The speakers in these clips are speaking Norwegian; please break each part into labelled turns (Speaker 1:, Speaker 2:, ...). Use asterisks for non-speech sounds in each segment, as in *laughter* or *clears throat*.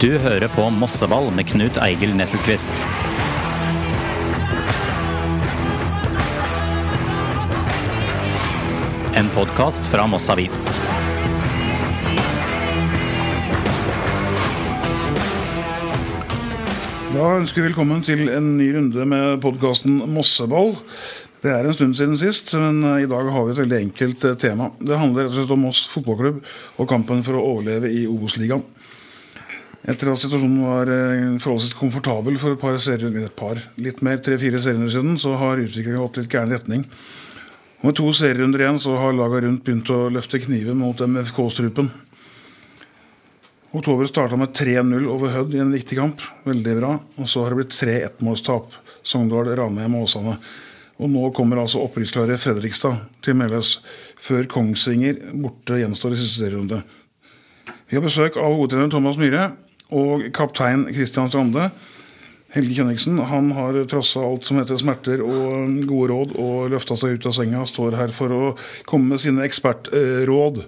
Speaker 1: Du hører på Mosseball med Knut Eigil Nesselquist. En podkast fra Moss Avis.
Speaker 2: Da ønsker vi velkommen til en ny runde med podkasten Mosseball. Det er en stund siden sist, men i dag har vi et veldig enkelt eh, tema. Det handler rett og slett om Moss fotballklubb og kampen for å overleve i Obos-ligaen. Etter at situasjonen var eh, forholdsvis komfortabel for et par serier, et par, litt mer, tre-fire serierunder siden, så har utviklingen gått litt gæren retning. Og med to serierunder igjen så har laga rundt begynt å løfte kniven mot MFK-strupen. Oktober starta med 3-0 over Hødd i en viktig kamp. Veldig bra. Og så har det blitt tre ettmålstap. Sogndal, Ranheim og Åsane. Og nå kommer altså opprykksklare Fredrikstad til Meløs, før Kongsvinger borte gjenstår i siste serierunde. Vi har besøk av hovedtrener Thomas Myhre og kaptein Christian Strande. Helge Kjønniksen han har trossa alt som heter smerter og gode råd og løfta seg ut av senga. Står her for å komme med sine ekspertråd.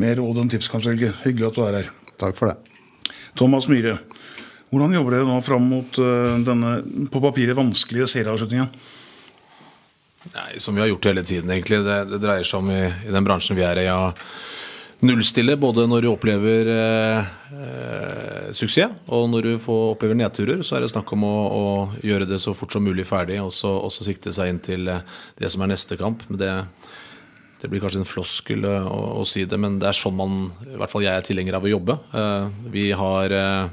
Speaker 2: Mer råd enn tips, kanskje, Helge. Hyggelig at du er her.
Speaker 3: Takk for det.
Speaker 2: Thomas Myhre, hvordan jobber dere nå fram mot uh, denne på papiret vanskelige serieavslutningen?
Speaker 4: Nei, Som vi har gjort hele tiden, egentlig. Det, det dreier seg om i, i, den bransjen vi er i, å nullstille både når du opplever eh, eh, suksess og når du får opplever nedturer. Så er det snakk om å, å gjøre det så fort som mulig ferdig og så, og så sikte seg inn til eh, det som er neste kamp. Men det, det blir kanskje en floskel å, å, si det, men det er sånn man, i hvert fall jeg er tilhenger av å jobbe. Eh, vi har eh,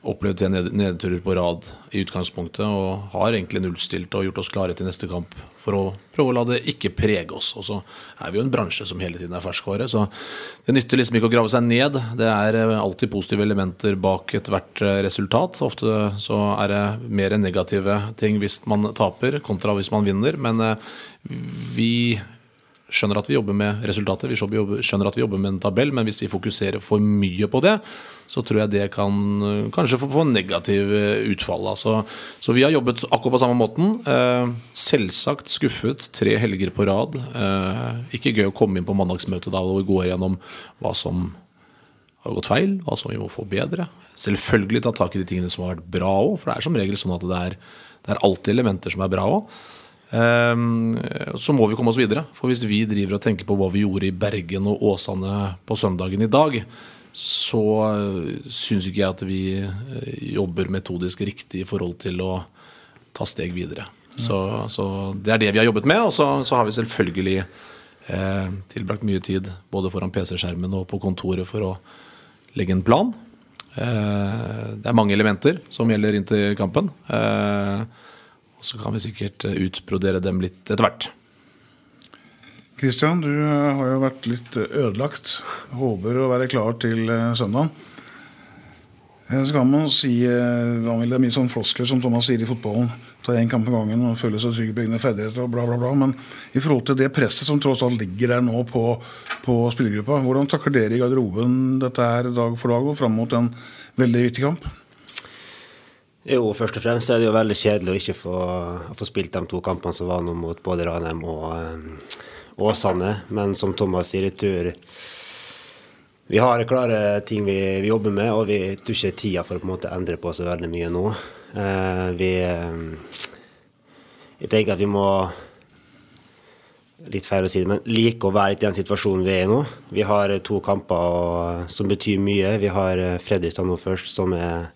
Speaker 4: opplevd tre nedturer på rad i utgangspunktet og har egentlig nullstilt og gjort oss klare til neste kamp for å prøve å la det ikke prege oss. Og så er vi jo en bransje som hele tiden er ferskvare, så det nytter liksom ikke å grave seg ned. Det er eh, alltid positive elementer bak ethvert eh, resultat. Ofte så er det mer negative ting hvis man taper, kontra hvis man vinner. Men eh, vi skjønner at vi jobber med resultater, vi skjønner at vi jobber med en tabell, men hvis vi fokuserer for mye på det, så tror jeg det kan eh, kanskje få, få negativ eh, utfall. Altså. Så vi har jobbet akkurat på samme måten. Eh, selvsagt skuffet tre helger på rad. Ikke gøy å komme inn på mandagsmøtet da hvor vi går gjennom hva som har gått feil, hva som vi må få bedre. Selvfølgelig ta tak i de tingene som har vært bra òg, for det er som regel sånn at det er, det er alltid elementer som er bra òg. Så må vi komme oss videre. For hvis vi driver og tenker på hva vi gjorde i Bergen og Åsane på søndagen i dag, så eh, syns ikke jeg at vi eh, jobber metodisk riktig i forhold til å ta steg videre. Så, så det er det vi har jobbet med. Og så, så har vi selvfølgelig eh, tilbrakt mye tid både foran PC-skjermen og på kontoret for å legge en plan. Eh, det er mange elementer som gjelder inntil kampen. Eh, og så kan vi sikkert eh, utbrodere dem litt etter hvert.
Speaker 2: Kristian, du eh, har jo vært litt eh, ødelagt. Håper å være klar til søndag. Så kan man si Det er mye sånn floskler som Thomas sier i fotballen. Ta én kamp om gangen og føle seg trygg på egne ferdigheter og bla, bla, bla. Men i forhold til det presset som tross alt ligger der nå på, på spillergruppa, hvordan takler dere i garderoben dette her dag for dag og fram mot en veldig viktig kamp?
Speaker 5: Jo, først og fremst er det jo veldig kjedelig å ikke få, få spilt de to kampene som var nå mot både Ranheim og eh, Åsane. Men som Thomas sier, jeg tror vi har klare ting vi, vi, jobber med, og vi tror ikke tida for å på en måte endre på så veldig mye nå. Eh, vi eh, Jeg tenker at vi må Litt feil å si det, men like å være i den situasjonen vi er i nå. Vi har to kamper som betyr mye. Vi har eh, Fredrikstad nå først, som er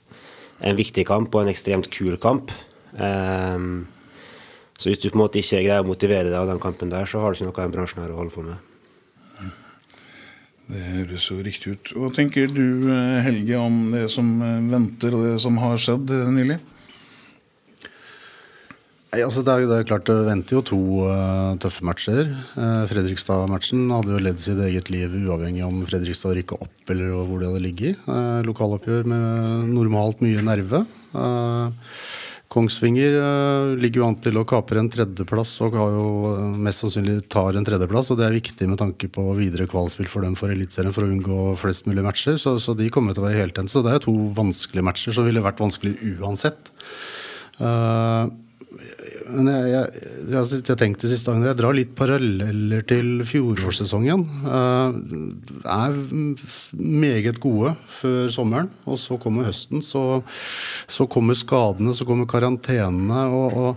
Speaker 5: en viktig kamp og en ekstremt kul kamp. Um, så hvis du på en måte ikke greier å motivere deg av den kampen der, så har du ikke noe av den bransjen her å holde på med.
Speaker 2: Det høres jo riktig ut. Hva tenker du Helge om det som venter og det som har skjedd nylig?
Speaker 3: Nei, altså det, er, det er klart det venter jo to uh, tøffe matcher. Uh, Fredrikstad-matchen hadde jo ledd sitt eget liv uavhengig om Fredrikstad rykka opp eller hvor de hadde ligget. Uh, lokaloppgjør med normalt mye nerve. Kongsvinger ligger jo an til å kapre en tredjeplass og har jo mest sannsynlig tar en tredjeplass. og Det er viktig med tanke på videre kvalspill for dem for Eliteserien for å unngå flest mulig matcher. Så, så de kommer til å være heltente. Så det er to vanskelige matcher som ville vært vanskelig uansett. Uh, men jeg, jeg, jeg, sitt- jeg tenkte siste dagene Jeg drar litt paralleller til fjorårssesongen. Uh, er meget gode før sommeren, og så kommer høsten. Så, så kommer skadene, så kommer karantenene, og, og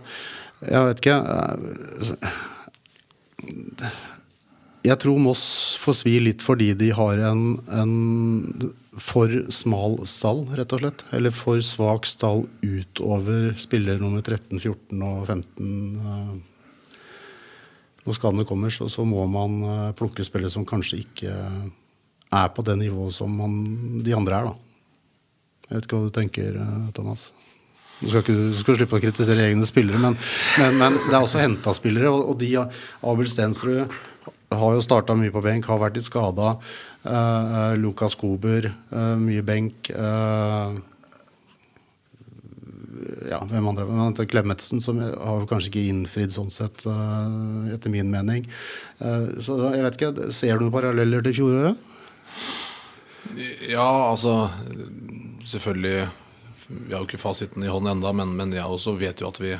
Speaker 3: jeg vet ikke eh, Jeg tror Moss får svi litt fordi de har en, en for smal stall, rett og slett. Eller for svak stall utover spiller nummer 13, 14 og 15. eh. Når skadene kommer, så, så må man eh, plukke spillere som kanskje ikke er på det nivået som man, de andre er, da. Jeg vet ikke hva du tenker, eh, Thomas? Du skal, ikke, du skal slippe å kritisere egne spillere, men, men, men det er også henta spillere. Og, og de, Abel Stensrud har jo starta mye på benk, har vært litt skada. Uh, Lukas Kober, uh, mye benk. Uh, ja, hvem andre? Andre? Klemetsen, som har kanskje ikke innfridd sånn sett, eh, etter min mening. Eh, så jeg vet ikke, Ser du noen paralleller til fjoråret?
Speaker 4: Ja, altså Selvfølgelig Vi har jo ikke fasiten i hånden enda, men, men jeg også vet jo at vi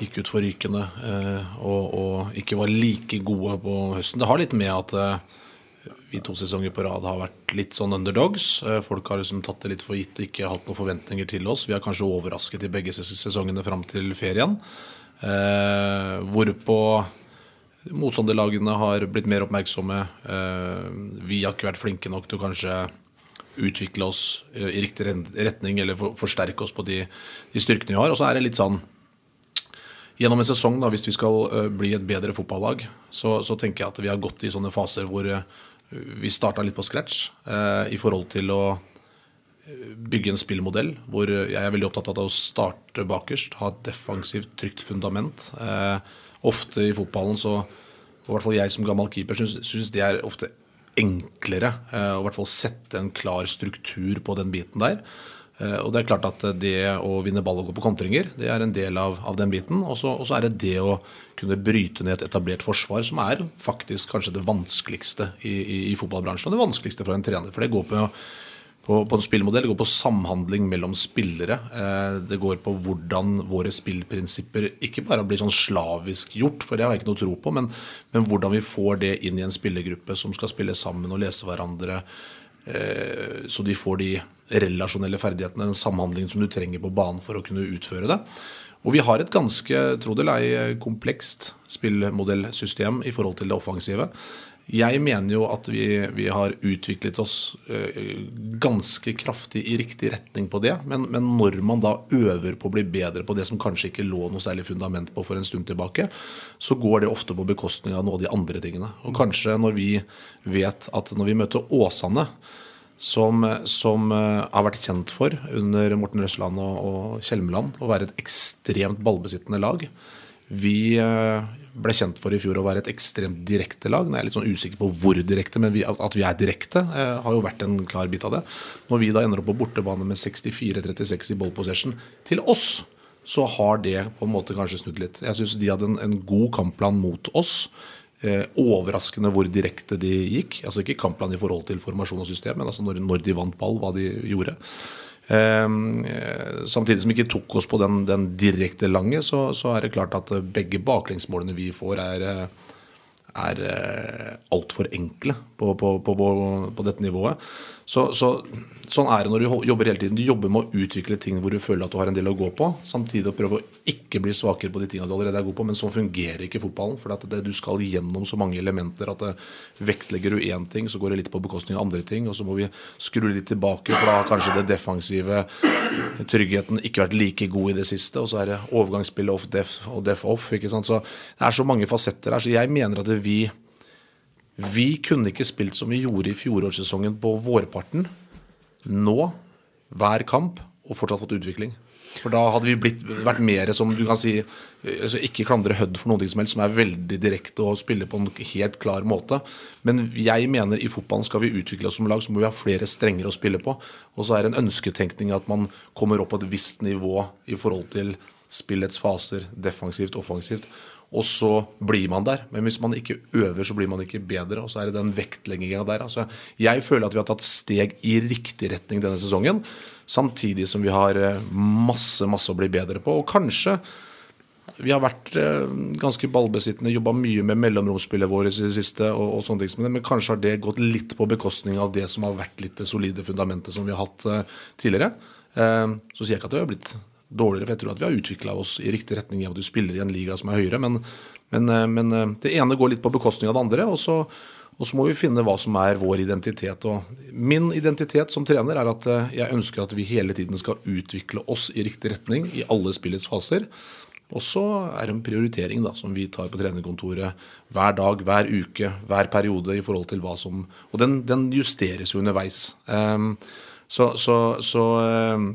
Speaker 4: gikk ut for rykende eh, og, og ikke var like gode på høsten. Det har litt med at eh, vi to sesonger på rad har vært litt sånn underdogs. Eh, folk har liksom tatt det litt for gitt, ikke hatt noen forventninger til oss. Vi har kanskje overrasket i begge ses- sesongene fram til ferien. Eh, hvorpå motstanderlagene har blitt mer oppmerksomme. Eh, vi har ikke vært flinke nok til å kanskje utvikle oss i riktig retning eller for, forsterke oss på de, de styrkene vi har. Og så er det litt sånn Gjennom en sesong, da, hvis vi skal eh, bli et bedre fotballag, så, så tenker jeg at vi har gått i sånne faser hvor eh, vi starta litt på scratch eh, i forhold til å eh, bygge en spillmodell hvor jeg er veldig opptatt av å starte bakerst, ha et defensivt, trygt fundament. Eh, ofte i fotballen så, i hvert fall jeg som gammel keeper, syns, det er ofte enklere eh, å hvert fall sette en klar struktur på den biten der. Eh, Og det er klart at det å vinne ball og gå på kontringer, det er en del av, av den biten. Og så er det det å kunne bryte ned et etablert forsvar, som er faktisk kanskje det vanskeligste i, i, i fotballbransjen. Og det vanskeligste for en trener. For det går på, på, på en spillmodell, det går på samhandling mellom spillere. Eh, Det går på hvordan våre spillprinsipper ikke bare blir sånn slavisk gjort, for det har jeg ikke noe tro på, men, men hvordan vi får det inn i en spillergruppe som skal spille sammen og lese hverandre eh, så de får de relasjonelle ferdighetene, den samhandlingen som du trenger på banen for å kunne utføre det. Og vi har et ganske tro det eller ei, komplekst spillmodellsystem i forhold til det offensive. Jeg mener jo at vi, vi har utviklet oss eh, ganske kraftig i riktig retning på det. Men, men når man da øver på å bli bedre på det som kanskje ikke lå noe særlig fundament på for en stund tilbake, så går det ofte på bekostning av noe av de andre tingene. Og kanskje når vi vet at når vi møter Åsane, som, som eh, har vært kjent for under Morten Røsland og, og Kjelmeland å være et ekstremt ballbesittende lag. Vi eh, ble kjent for i fjor å være et ekstremt direkte lag. Jeg er litt sånn usikker på hvor direkte, men vi, at vi er direkte, eh, har jo vært en klar bit av det. Når vi da ender opp på bortebane med 64-36 i ball possession til oss, så har det på en måte kanskje snudd litt. Jeg syns de hadde en, en god kampplan mot oss. Eh, overraskende hvor direkte de gikk. Altså ikke kampplan i forhold til formasjon og system, men altså når, når de vant ball, hva de gjorde. Eh, samtidig som vi ikke tok oss på den, den direkte lange, så, så er det klart at eh, begge baklengsmålene vi får, er, eh, er eh, altfor enkle på, på, på, på dette nivået. Så, så, sånn er det når du jobber hele tiden. Du jobber med å utvikle ting hvor du føler at du har en del å gå på, samtidig å prøve å ikke bli svakere på de tingene du allerede er god på. Men sånn fungerer ikke fotballen. For du skal gjennom så mange elementer at det, vektlegger du én ting, så går det litt på bekostning av andre ting. Og så må vi skru litt tilbake, for da har kanskje det defensive tryggheten ikke vært like god i det siste. Og så er det overgangsspillet off def og def off. ikke sant? Så det er så mange fasetter her. Så jeg mener at vi vi kunne ikke spilt som vi gjorde i fjorårssesongen på vårparten nå, hver kamp, og fortsatt fått utvikling. For da hadde vi blitt, vært mer som du kan si altså Ikke klandre Hødd for noe som helst, som er veldig direkte og spiller på en helt klar måte. Men jeg mener i fotballen skal vi utvikle oss som lag, så må vi ha flere strenger å spille på. Og så er det en ønsketenkning at man kommer opp på et visst nivå i forhold til spillets faser, defensivt, offensivt. Og så blir man der. Men hvis man ikke øver, så blir man ikke bedre. Og så er det den vektlegginga der. Altså, jeg føler at vi har tatt steg i riktig retning denne sesongen. Samtidig som vi har eh, masse, masse å bli bedre på. Og kanskje vi har vært eh, ganske ballbesittende, jobba mye med mellomromsspillet vårt i det siste. Og, og sånne ting som det, Men kanskje har det gått litt på bekostning av det som har vært litt det solide fundamentet som vi har hatt eh, tidligere. Så sier jeg ikke at det har blitt dårligere, for jeg tror at vi har utvikla oss i riktig retning i at du spiller i en liga som er høyere. Men, men, eh, men eh, det ene går litt på bekostning av det andre. og så og så må vi finne hva som er vår identitet. Og min identitet som trener er at eh, jeg ønsker at vi hele tiden skal utvikle oss i riktig retning i alle spillets faser. Og så er det en prioritering da, som vi tar på trenerkontoret hver dag, hver uke, hver periode i forhold til hva som Og den, den justeres jo underveis. Um, så, så, så um,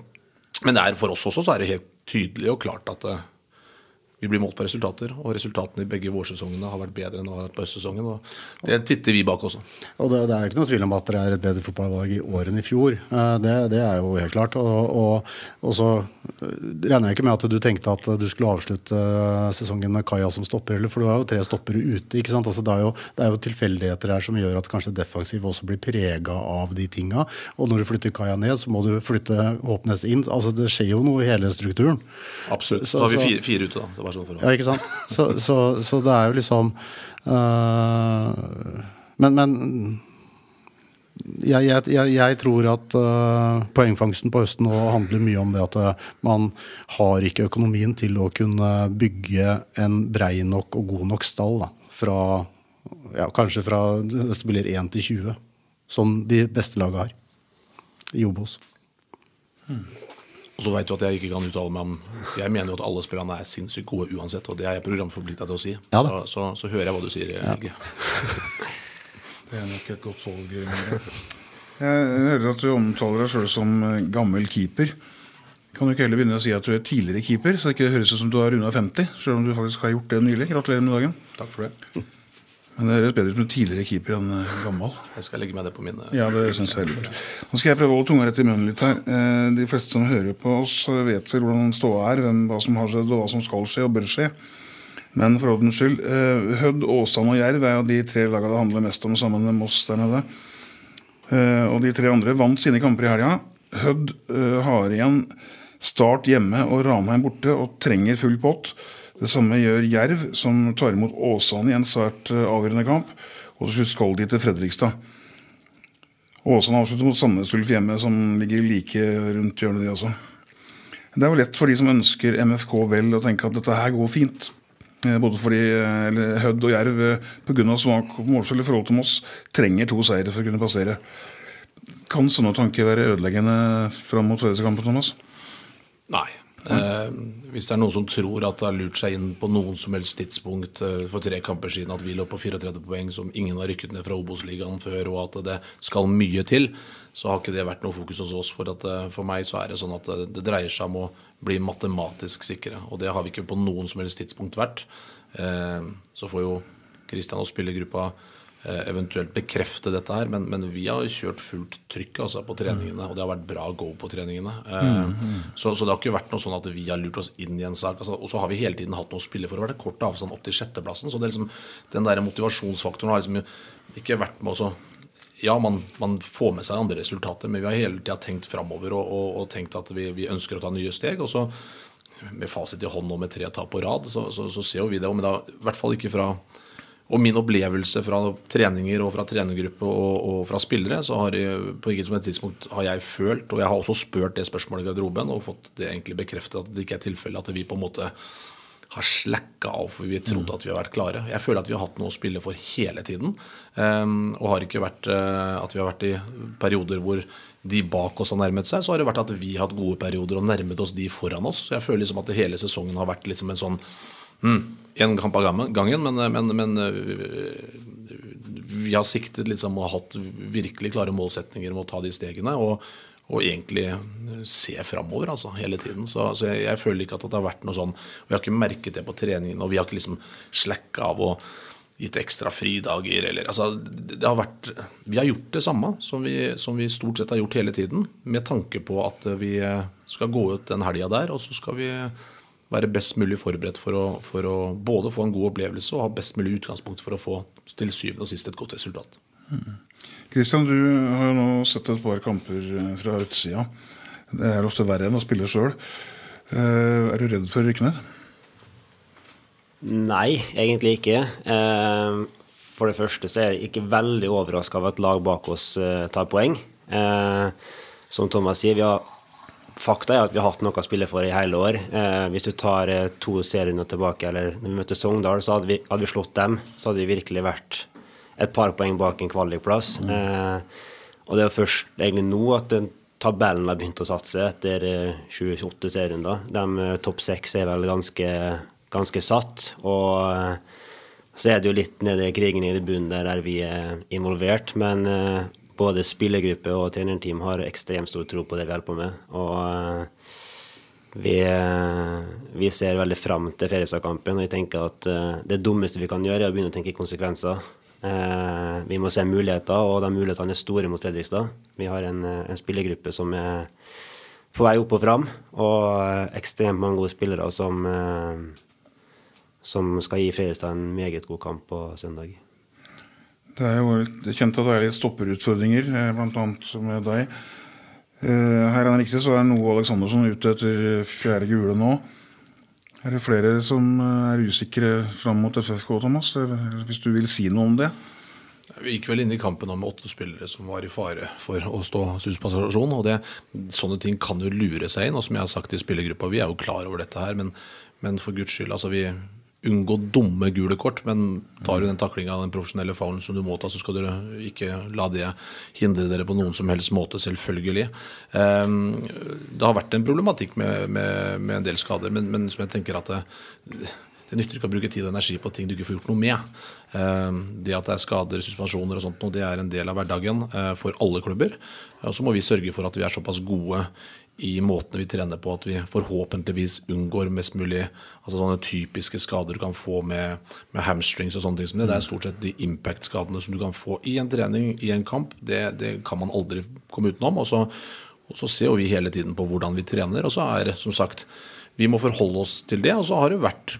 Speaker 4: Men er, for oss også så er det helt tydelig og klart at uh, vi blir målt på resultater, og resultatene i begge vårsesongene har vært bedre enn det har vært på høstsesongen. og Det titter vi bak også.
Speaker 3: Og det, det er ikke noe tvil om at dere er et bedre fotballag i år enn i fjor. Eh, det, det er jo helt klart. Og, og, og, så eh, regner jeg ikke med at du tenkte at du skulle avslutte eh, sesongen med Kaja som stopper, eller for du har jo tre stoppere ute. Altså, det, er jo, det er jo tilfeldigheter her som gjør at kanskje defensiv også blir prega av de tinga. Og når du flytter Kaja ned, så må du flytte Håpnes inn. Altså Det skjer jo noe i hele strukturen.
Speaker 4: Absolutt. Så, så, har vi fire, fire ute, da. Det var
Speaker 3: sånn Ja, ikke sant. Så, så, så det er jo liksom uh, Men, men jeg, jeg, jeg, tror at uh, poengfangsten på høsten nå handler mye om det at uh, man har ikke økonomien til å kunne bygge en brei nok og god nok stall. Da, fra, ja, kanskje fra spiller 1 til 20, som de beste lagene har i Obos.
Speaker 4: Hmm. Og så vet du at jeg ikke kan uttale meg om Jeg mener jo at alle spillerne er sinnssykt gode uansett, og det er jeg programforplikta til å si. Ja, så, så, så, hører jeg hva du sier, Helge.
Speaker 2: Ja. *laughs* det er nok et godt valg. Jeg hører at du omtaler deg sjøl som eh, gammel keeper. Kan du ikke heller begynne å si at du er tidligere keeper, så det ikke høres ut som du har runda 50, selv om du faktisk har gjort det nylig? Gratulerer med dagen.
Speaker 4: Takk for det.
Speaker 2: Men det høres bedre ut med tidligere keeper enn eh, gammel.
Speaker 4: Jeg skal legge meg det på minnet.
Speaker 2: Ja, det synes jeg er lurt. Nå skal jeg prøve å holde tunga rett i munnen litt her. Eh, de fleste som hører på oss, vet vel hvordan ståa er, hva som har skjedd, og hva som skal skje og bør skje. Men for ordens skyld, eh, Hødd, Åsane og Jerv er jo de tre lagene det handler mest om sammen med Moss der nede. Og de tre andre vant sine kamper i helga. Hødd har igjen Start hjemme og Ranheim borte og trenger full pott. Det samme gjør Jerv, som tar imot Åsane i en svært eh, avgjørende kamp. Og til slutt skal de til Fredrikstad. Åsane avslutter mot Sandnes Ulf hjemme, som ligger like rundt hjørnet, de også. Det er jo lett for de som ønsker MFK vel, å tenke at dette her går fint. Eh, både fordi eller Hødd og Jerv pga. svak målskjell i forhold til Moss trenger to seire for å kunne passere. Kan sånne tanker være ødeleggende fram mot Fredrikstad-kampen, Thomas?
Speaker 4: Nei, Eh, hvis det er noen som tror at det har lurt seg inn på noen som helst tidspunkt eh, for tre kamper siden at vi lå på 34 poeng som ingen har rykket ned fra Obos-ligaen før, og at det skal mye til, så har ikke det vært noe fokus hos oss. For, at, eh, for meg så er det sånn at det, dreier seg om å bli matematisk sikre. Og det har vi ikke på noen som helst tidspunkt vært. Så får jo Kristian og spillergruppa eventuelt bekrefte dette her, men, men, vi har kjørt fullt trykk altså, på treningene. Og det har vært bra go på treningene. Mm, mm. Så, så, det har ikke vært noe sånn at vi har lurt oss inn i en sak. Altså, og så har vi hele tiden hatt noe å spille for. Det har vært kort avstand opp til sjetteplassen. Så liksom, den der motivasjonsfaktoren har liksom ikke vært med også ja, man, man, får med seg andre resultater, men vi har hele tida tenkt framover og, og, og, tenkt at vi, vi, ønsker å ta nye steg. Og så, med fasit i hånd og med tre tap på rad, så, så, så ser jo vi det. Men da, i hvert fall ikke fra og min opplevelse fra treninger og fra trenergruppe og, og, fra spillere, så har jeg, på et tidspunkt har jeg følt, og jeg har også spurt det spørsmålet i garderoben og fått det egentlig bekreftet at det ikke er tilfellet at vi på en måte har slacka av for vi trodde mm. at vi har vært klare. Jeg føler at vi har hatt noe å spille for hele tiden. Um, og har ikke vært uh, at vi har vært i perioder hvor de bak oss har nærmet seg, så har det vært at vi har hatt gode perioder og nærmet oss de foran oss. Så jeg føler liksom at hele sesongen har vært liksom en sånn mm, en kamp av gangen, men, men, men, øh, vi har siktet liksom og hatt virkelig klare målsetninger om å ta de stegene. og, og egentlig se framover altså, hele tiden. Så, så jeg, jeg, føler ikke at det har vært noe sånn og Vi har ikke merket det på treningen, og vi har ikke liksom slacka av og gitt ekstra fridager eller altså, det har vært, Vi har gjort det samme som vi, som vi stort sett har gjort hele tiden, med tanke på at vi skal gå ut den helga der, og så skal vi være best mulig forberedt for å, for å, både få en god opplevelse og ha best mulig utgangspunkt for å få til syvende og sist et godt resultat.
Speaker 2: Kristian, mm. du har jo nå sett et par kamper eh, fra utsida. Det er ofte verre enn å spille sjøl. Eh, er du redd for å rykke ned?
Speaker 5: Nei, egentlig ikke. Eh, for det første så er jeg ikke veldig overraska av at lag bak oss tar poeng. Eh, som Thomas sier, vi har, fakta er at vi har hatt noe å spille for i hele år. Eh, hvis du tar eh, to serier tilbake, eller når vi møtte Sogndal, så hadde vi, hadde vi, slått dem. Så hadde vi virkelig vært et par poeng bak en kvalikplass. Mm. Eh, og det er først egentlig nå at den tabellen har begynt å satse etter 28 serierunder. De topp seks er vel ganske ganske satt. Og eh, så er det jo litt nede i krigen i bunnen der, der vi er involvert. Men både spillergruppe og trenerteam har ekstremt stor tro på det vi holder på med. Og uh, vi, uh, vi, ser veldig fram til Fredrikstad-kampen. Og jeg tenker at det dummeste vi kan gjøre, er å begynne å tenke konsekvenser. vi må se muligheter, og de mulighetene er store mot Fredrikstad. Vi har en, en spillergruppe som er på vei opp og fram, og ekstremt mange gode spillere som som skal gi Fredrikstad en meget god kamp på søndag.
Speaker 2: Det er jo kjent at det er litt stopperutfordringer, eh, bl.a. med deg. Eh, her er det riktig, så er Noe Aleksandersson ute etter fjerde gule nå. Er det flere som eh, er usikre fram mot FFK, Thomas? Hvis du vil si noe om det?
Speaker 4: Vi gikk vel inn i kampen med åtte spillere som var i fare for å stå suspensasjon. og det, Sånne ting kan jo lure seg inn. og som jeg har sagt i spillergruppa, Vi er jo klar over dette her, men, men for guds skyld. altså vi unngå dumme gule kort, men tar du den taklinga den profesjonelle faulen som du må ta, så skal dere ikke la det hindre dere på noen som helst måte, selvfølgelig. Ehm, det har vært en problematikk med, med, med en del skader, men, men, som jeg tenker at det, det nytter ikke å bruke tid og energi på ting du ikke får gjort noe med. Ehm, det at det er skader, suspensjoner og sånt, det er en del av hverdagen eh, for alle klubber. Og så må vi sørge for at vi er såpass gode i måtene vi trener på, at vi forhåpentligvis unngår mest mulig altså sånne typiske skader du kan få med, med hamstrings og sånne ting som det. Det er stort sett de impact-skadene som du kan få i en trening, i en kamp. Det, det kan man aldri komme utenom. Og så, og så ser vi hele tiden på hvordan vi trener. Og så er som sagt Vi må forholde oss til det. Og så har det vært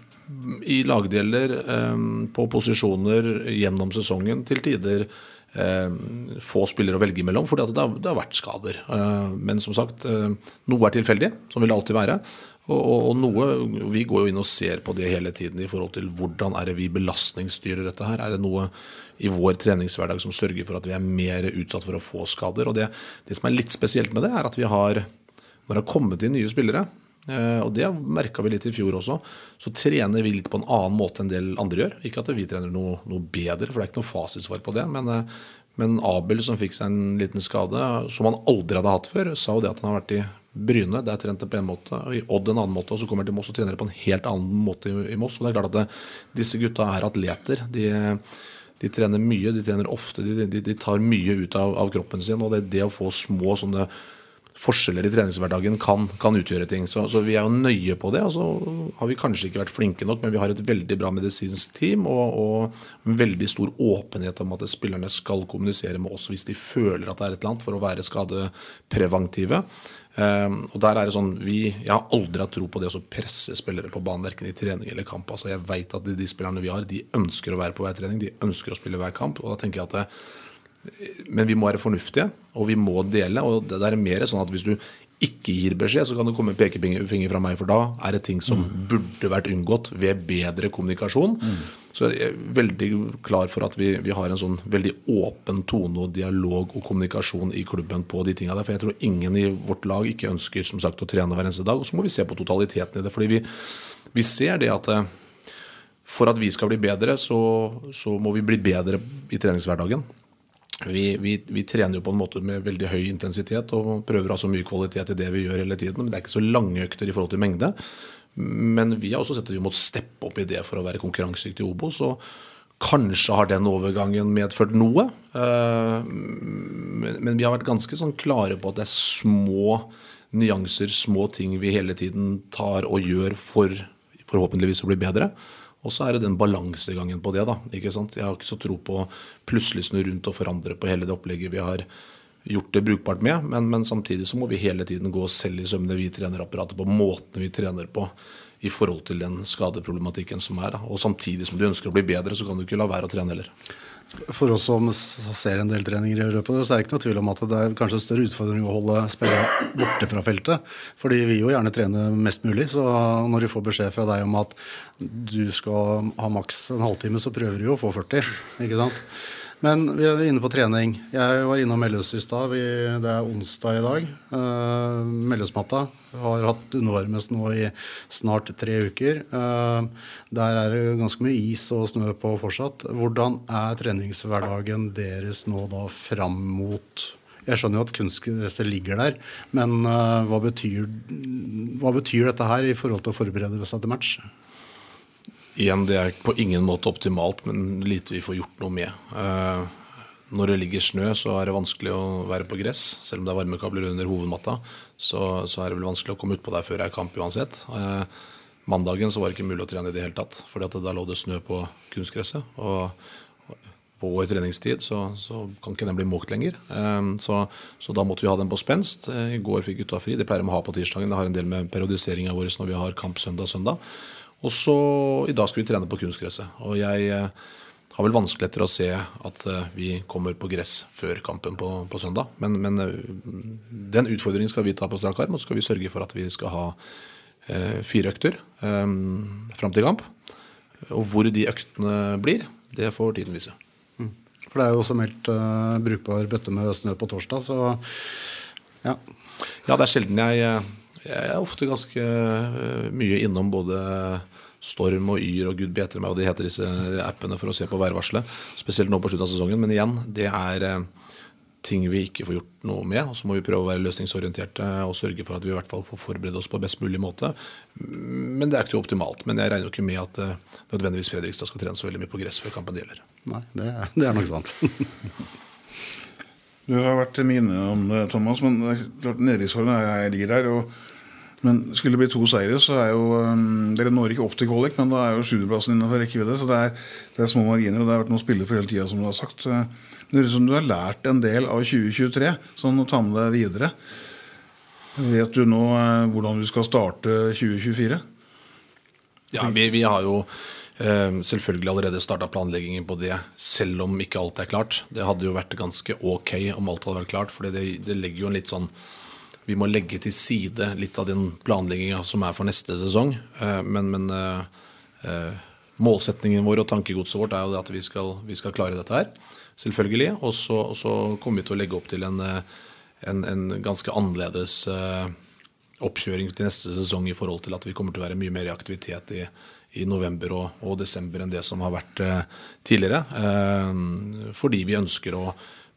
Speaker 4: i lagdeler eh, på posisjoner gjennom sesongen til tider få spillere å velge mellom, fordi det det har, vært skader. Eh, men som sagt, eh, noe er tilfeldig, som vil det alltid være. Og, og, og, noe, Vi går jo inn og ser på det hele tiden i forhold til hvordan er det vi belastningsstyrer dette her. Er det noe i vår treningshverdag som sørger for at vi er mer utsatt for å få skader? Og Det, det som er litt spesielt med det, er at vi har, når det har kommet inn nye spillere, og det merka vi litt i fjor også. Så trener vi litt på en annen måte enn del andre gjør. Ikke at vi trener noe, noe bedre, for det er ikke noe fasitsvar på det. Men, eh, men, Abel som fikk seg en liten skade, som han aldri hadde hatt før, sa jo det at han har vært i Bryne, der trente på en måte, og i Odd en annen måte, og så kommer til Moss og trener på en helt annen måte i, i Moss. Og det er klart at det, disse gutta er atleter. De, de trener mye, de trener ofte, de, de, de tar mye ut av, av, kroppen sin. Og det, det å få små sånne forskjeller i treningshverdagen kan, kan utgjøre ting. Så, så, vi er jo nøye på det. Og så har vi kanskje ikke vært flinke nok, men vi har et veldig bra medisinsk team og, og veldig stor åpenhet om at spillerne skal kommunisere med oss hvis de føler at det er et eller annet, for å være skadepreventive. Um, og der er det sånn, vi, Jeg har aldri hatt tro på det å presse spillere på banen, verken i trening eller kamp. altså Jeg vet at de, de, spillerne vi har, de ønsker å være på hver trening, de ønsker å spille hver kamp. og da tenker jeg at det, men vi må være fornuftige, og vi må dele. og det er mer sånn at Hvis du ikke gir beskjed, så kan det komme pekefinger fra meg, for da er det ting som mm. burde vært unngått ved bedre kommunikasjon. Mm. Så jeg er veldig klar for at vi, vi, har en sånn veldig åpen tone og dialog og kommunikasjon i klubben på de tinga der. For jeg tror ingen i vårt lag ikke ønsker som sagt å trene hver eneste dag. Og så må vi se på totaliteten i det. fordi vi, vi ser det at eh, for at vi skal bli bedre, så, så må vi bli bedre i treningshverdagen. Vi, vi, vi, trener jo på en måte med veldig høy intensitet og prøver å ha så mye kvalitet i det vi gjør hele tiden. Men det er ikke så lange økter i forhold til mengde. Men vi har også sett at vi måtte steppe opp i det for å være konkurransedyktig i Obos. Og kanskje har den overgangen medført noe. Eh, men vi har vært ganske sånn klare på at det er små nyanser, små ting vi hele tiden tar og gjør for forhåpentligvis å bli bedre. Og så er det den balansegangen på det. da, ikke sant? Jeg har ikke så tro på plutselig snu rundt og forandre på hele det opplegget vi har gjort det brukbart med. Men, men samtidig så må vi hele tiden gå selv i sømmene, vi trenerapparatet, på måten vi trener på i forhold til den skadeproblematikken som er. Da. Og samtidig som du ønsker å bli bedre, så kan du ikke la være å trene heller.
Speaker 3: For oss som ser en del treninger i Europa, så er det ikke noe tvil om at det er kanskje en større utfordring å holde spillerne borte fra feltet. Fordi vi jo gjerne trene mest mulig. Så når de får beskjed fra deg om at du skal ha maks en halvtime, så prøver du jo å få 40. ikke sant? Men vi er inne på trening. Jeg var innom Melløs i stad. Det er onsdag i dag. Uh, Melløsmatta har hatt undervarmes nå i snart tre uker. Uh, der er det ganske mye is og snø på fortsatt. Hvordan er treningshverdagen deres nå da fram mot jeg skjønner jo at kunstgresset ligger der, men uh, hva, betyr, hva betyr dette her i forhold til å forberede seg til match?
Speaker 4: Igjen, det er på ingen måte optimalt, men lite vi får gjort noe med. Eh, når det ligger snø, så er det vanskelig å være på gress. Selv om det er varmekabler under hovedmatta, så, så er det vel vanskelig å komme utpå der før det er kamp uansett. Eh, mandagen så var det ikke mulig å trene i det hele tatt, for da lå det snø på kunstgresset. Og på i treningstid så, så, kan ikke den bli måkt lenger. Um, så, så, da måtte vi ha den på spenst. I går fikk gutta fri. Det pleier de å ha på tirsdagen. Det har en del med periodiseringa vår når vi har kamp søndag-søndag. Og så I dag skal vi trene på kunstgresset. Og jeg eh, har vel vanskelig etter å se at eh, vi kommer på gress før kampen på, på søndag. Men, men, eh, den utfordringen skal vi ta på strak arm, og så skal vi sørge for at vi skal ha eh, fire økter eh, fram til kamp. Og hvor de øktene blir, det får tiden vise.
Speaker 3: Mm. For det er jo også meldt uh, brukbar bøtte med snø på torsdag, så ja.
Speaker 4: Ja, det er sjelden jeg Jeg er ofte ganske mye innom både Storm og Yr og gud bedre meg, og de heter disse appene for å se på værvarselet. Spesielt nå på slutten av sesongen. Men igjen, det er eh, ting vi ikke får gjort noe med. Og så må vi prøve å være løsningsorienterte og sørge for at vi i hvert fall får forberede oss på best mulig måte. Men det er ikke optimalt. Men jeg regner jo ikke med at uh, nødvendigvis Fredrikstad skal trene så veldig mye på gress før kampen gjelder.
Speaker 3: Nei, det er, det er nok sant. *laughs*
Speaker 2: du har vært mine om det, Thomas, men nedrykksformen ligger der. og men skulle det bli to seire, så er jo um, Dere når ikke opp til kvalik, men da er jo sjuendeplassen innenfor rekkevidde. Så det er, det er, små marginer, og det har vært noen spillere for hele tida, som du har sagt. Det høres ut som du har lært en del av 2023, sånn å ta med deg videre. Vet du nå uh, hvordan du skal starte 2024?
Speaker 4: Ja, vi, vi har jo uh, selvfølgelig allerede starta planleggingen på det, selv om ikke alt er klart. Det hadde jo vært ganske ok om alt hadde vært klart, for det, det legger jo en litt sånn vi må legge til side litt av den planlegginga som er for neste sesong. Eh, men, men uh, uh, målsetningen vår og tankegodset vårt er jo at vi skal, vi skal klare dette her. Selvfølgelig. Og så, så, kommer vi til å legge opp til en, en, en ganske annerledes oppkjøring til neste sesong i forhold til at vi kommer til å være mye mer i aktivitet i, i november og, og, desember enn det som har vært tidligere. fordi vi ønsker å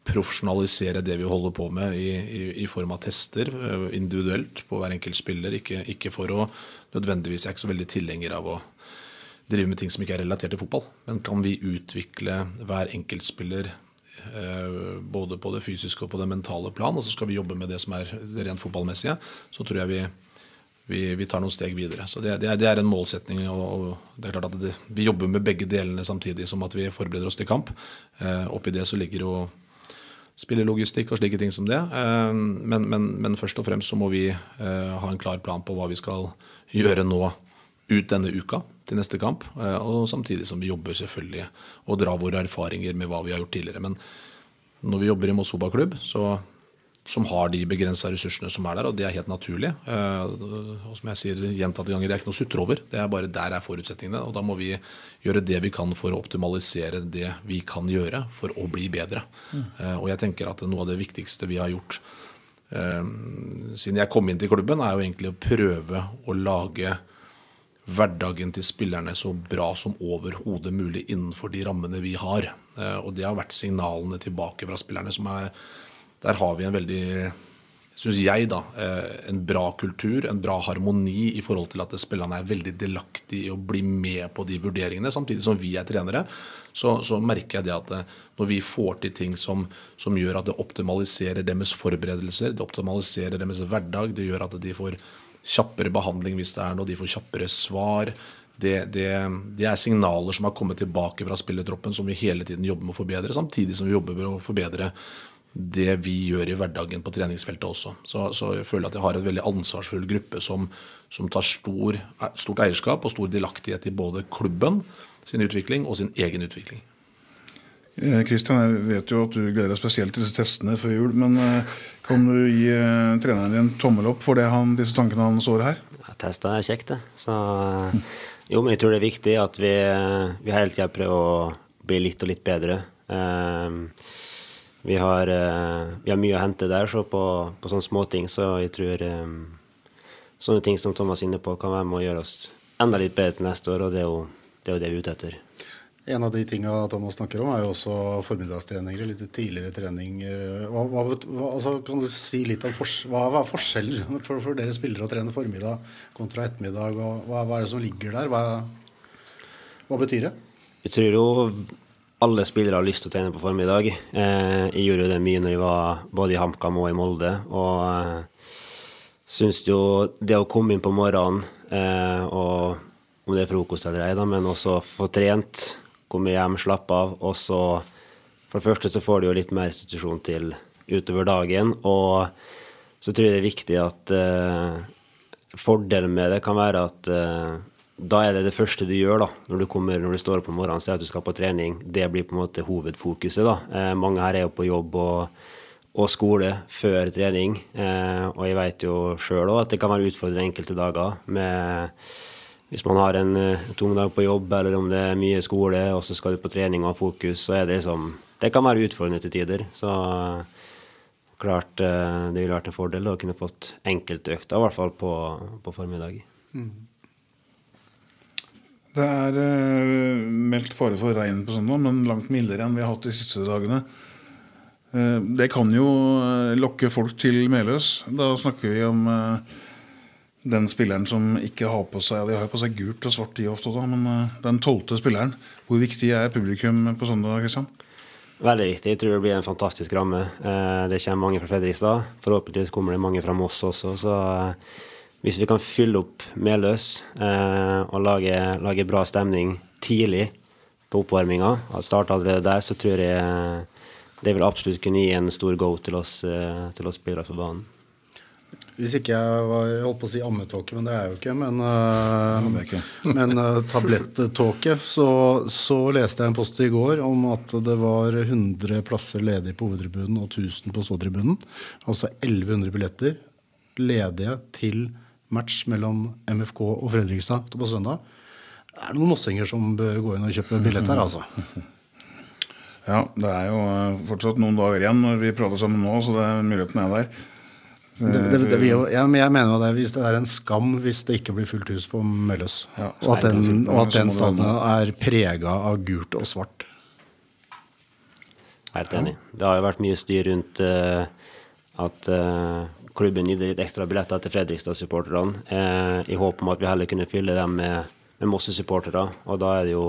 Speaker 4: profesjonalisere det vi holder på med i, i, i, form av tester eh, individuelt på hver enkelt spiller. Ikke, ikke, for å nødvendigvis Jeg er ikke så veldig tilhenger av å drive med ting som ikke er relatert til fotball. Men kan vi utvikle hver enkeltspiller spiller både på det fysiske og på det mentale plan, og så skal vi jobbe med det som er rent fotballmessige, så tror jeg vi, vi, vi tar noen steg videre. Så det, det, er, det er, en målsetning. og det er klart at det, Vi jobber med begge delene samtidig som at vi forbereder oss til kamp. Eh, oppi det så ligger jo spillelogistikk og slike ting som det. Eh, men, men, men, først og fremst så må vi eh, ha en klar plan på hva vi skal gjøre nå ut denne uka til neste kamp. Eh, og samtidig som vi jobber selvfølgelig og drar våre erfaringer med hva vi har gjort tidligere. Men når vi jobber i Mosoba klubb, så som har de begrensa ressursene som er der, og det er helt naturlig. Og som jeg sier gjentatte ganger, det er ikke noe å sutre over. Det er bare der er forutsetningene. Og da må vi gjøre det vi kan for å optimalisere det vi kan gjøre for å bli bedre. Mm. Og jeg tenker at noe av det viktigste vi har gjort siden jeg kom inn til klubben, er jo egentlig å prøve å lage hverdagen til spillerne så bra som overhodet mulig innenfor de rammene vi har. Og det har vært signalene tilbake fra spillerne som er der har vi en veldig syns jeg, da, eh, en bra kultur, en bra harmoni i forhold til at spillerne er veldig delaktige i å bli med på de vurderingene. Samtidig som vi er trenere, så, så merker jeg det at eh, når vi får til ting som, som, gjør at det optimaliserer deres forberedelser, det optimaliserer deres hverdag, det gjør at de får kjappere behandling hvis det er noe, de får kjappere svar. Det, det, det er signaler som har kommet tilbake fra spillertroppen som vi hele tiden jobber med å forbedre, samtidig som vi jobber med å forbedre det vi gjør i hverdagen på treningsfeltet også. Så, så jeg føler at jeg har en veldig ansvarsfull gruppe som, som tar stor, stort eierskap og stor delaktighet i både klubben sin utvikling og sin egen utvikling.
Speaker 2: Kristian, jeg vet jo at du gleder deg spesielt til disse testene før jul. Men eh, kan du gi eh, treneren din tommel opp for det han, disse tankene han sår her?
Speaker 5: Ja, tester er kjekt, det. Så eh, jo, men jeg tror det er viktig at vi, vi hele tida prøver å bli litt og litt bedre. Um, vi, har, uh, vi har mye å hente der så på, på sånne småting, så jeg tror um, sånne ting som Thomas er inne på, kan være med å gjøre oss enda litt bedre til neste år, og det er jo det, er jo det vi er ute etter.
Speaker 3: En av de tinga Thomas snakker om, er jo også formiddagstreninger. Litt tidligere treninger. Hva, hva, altså, kan du si litt om fors hva, hva, er forskjellen for, for, dere spillere å trene formiddag kontra ettermiddag? Hva, hva er det som ligger der? Hva, betyr det?
Speaker 5: Jeg tror jo alle spillere har lyst til å trene på form i dag. jeg gjorde jo det mye når jeg var både i HamKam og i Molde. Og eh, syns jo det å komme inn på morgenen, eh, og om det er frokost eller ei, men også få trent komme hjem, slappe av. Og så For det første så får du jo litt mer restitusjon til utover dagen. Og så tror jeg det er viktig at Fordelen med det kan være at da er det det første du gjør da, når du, kommer, når du står opp om morgenen og at du skal på trening. Det blir på en måte hovedfokuset. da. Eh, mange her er jo på jobb og, og skole før trening. Eh, og jeg vet jo sjøl òg at det kan være utfordrende enkelte dager med hvis man har en uh, tung dag på jobb, eller om det er mye skole, og så skal du på trening og ha fokus, så er det liksom Det kan være utfordrende til tider. Så uh, klart uh, det ville vært en fordel å kunne fått enkeltøkter, i hvert fall på, på formiddag. Mm.
Speaker 2: Det er meldt fare for regn på søndag, men langt mildere enn vi har hatt de siste dagene. det kan jo lokke folk til Meløs. Da snakker vi om den spilleren som ikke har på seg De har på seg gult og svart, de ofte, da, men uh, den tolvte spilleren. Hvor viktig er publikum på søndag? Kristian?
Speaker 5: Veldig viktig. Jeg tror det blir en fantastisk ramme. Uh, det kommer mange fra Fredrikstad. Forhåpentligvis kommer det mange fra Moss også. Så uh, hvis vi kan fylle opp Meløs og lage, lage, bra stemning tidlig på oppvarminga, starte allerede der, så tror jeg det vil absolutt kunne gi en stor go til oss, til oss spillere på banen.
Speaker 3: Hvis ikke jeg var jeg holdt på å si ammetåke, men det er jeg jo ikke. Men, uh, men uh, tablettåke. Så, så, leste jeg en post i går om at det var 100 plasser ledig på hovedtribunen og 1000 på ståtribunen. Altså 1100 billetter ledige til match mellom MFK og Fredrikstad på søndag. Det er noen mossinger som bør gå inn og kjøpe billett her, altså. *laughs*
Speaker 2: Ja, det er jo eh, fortsatt noen dager igjen når vi prater sammen nå, så det, muligheten er der.
Speaker 3: Det, det, det, vi, ja, men jeg mener det, hvis det er en skam hvis det ikke blir fullt hus på Mølløs. Ja, og at den, og at den stadion er prega av gult og svart.
Speaker 5: Helt enig. Det har jo vært mye styr rundt uh, at uh, klubben gir litt ekstra billetter til Fredrikstad-supporterne, eh, i håp om at vi heller kunne fylle dem med, med Mosse-supportere. Og da er det jo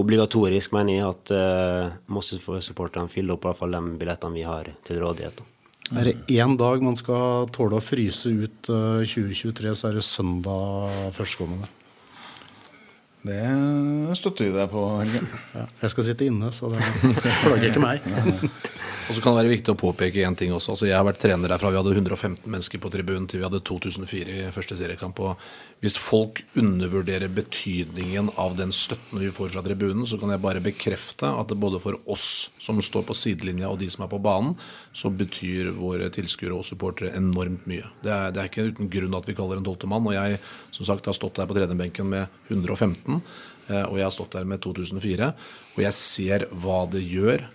Speaker 5: obligatorisk, mener jeg, at eh, Mosse-supporterne fyller opp i hvert fall de billettene vi har til rådighet.
Speaker 3: Er det én dag man skal tåle å fryse ut 2023, eh, så er det søndag førstkommende.
Speaker 2: Det støtter vi deg på,
Speaker 3: Ja, jeg skal sitte inne, så det plager ikke meg. *laughs*
Speaker 4: Og så kan det være viktig å påpeke én ting også. Altså, jeg har vært trener derfra vi hadde 115 mennesker på tribunen til vi hadde 2004 i første seriekamp. Og hvis folk undervurderer betydningen av den støtten vi får fra tribunen, så kan jeg bare bekrefte at det både for oss som står på sidelinja og de som er på banen, så betyr våre tilskuere og supportere enormt mye. Det er, det er, ikke uten grunn at vi kaller en tolvte mann. Og jeg som sagt har stått der på tredjebenken med 115, eh, og jeg har stått der med 2004. Og jeg ser hva det gjør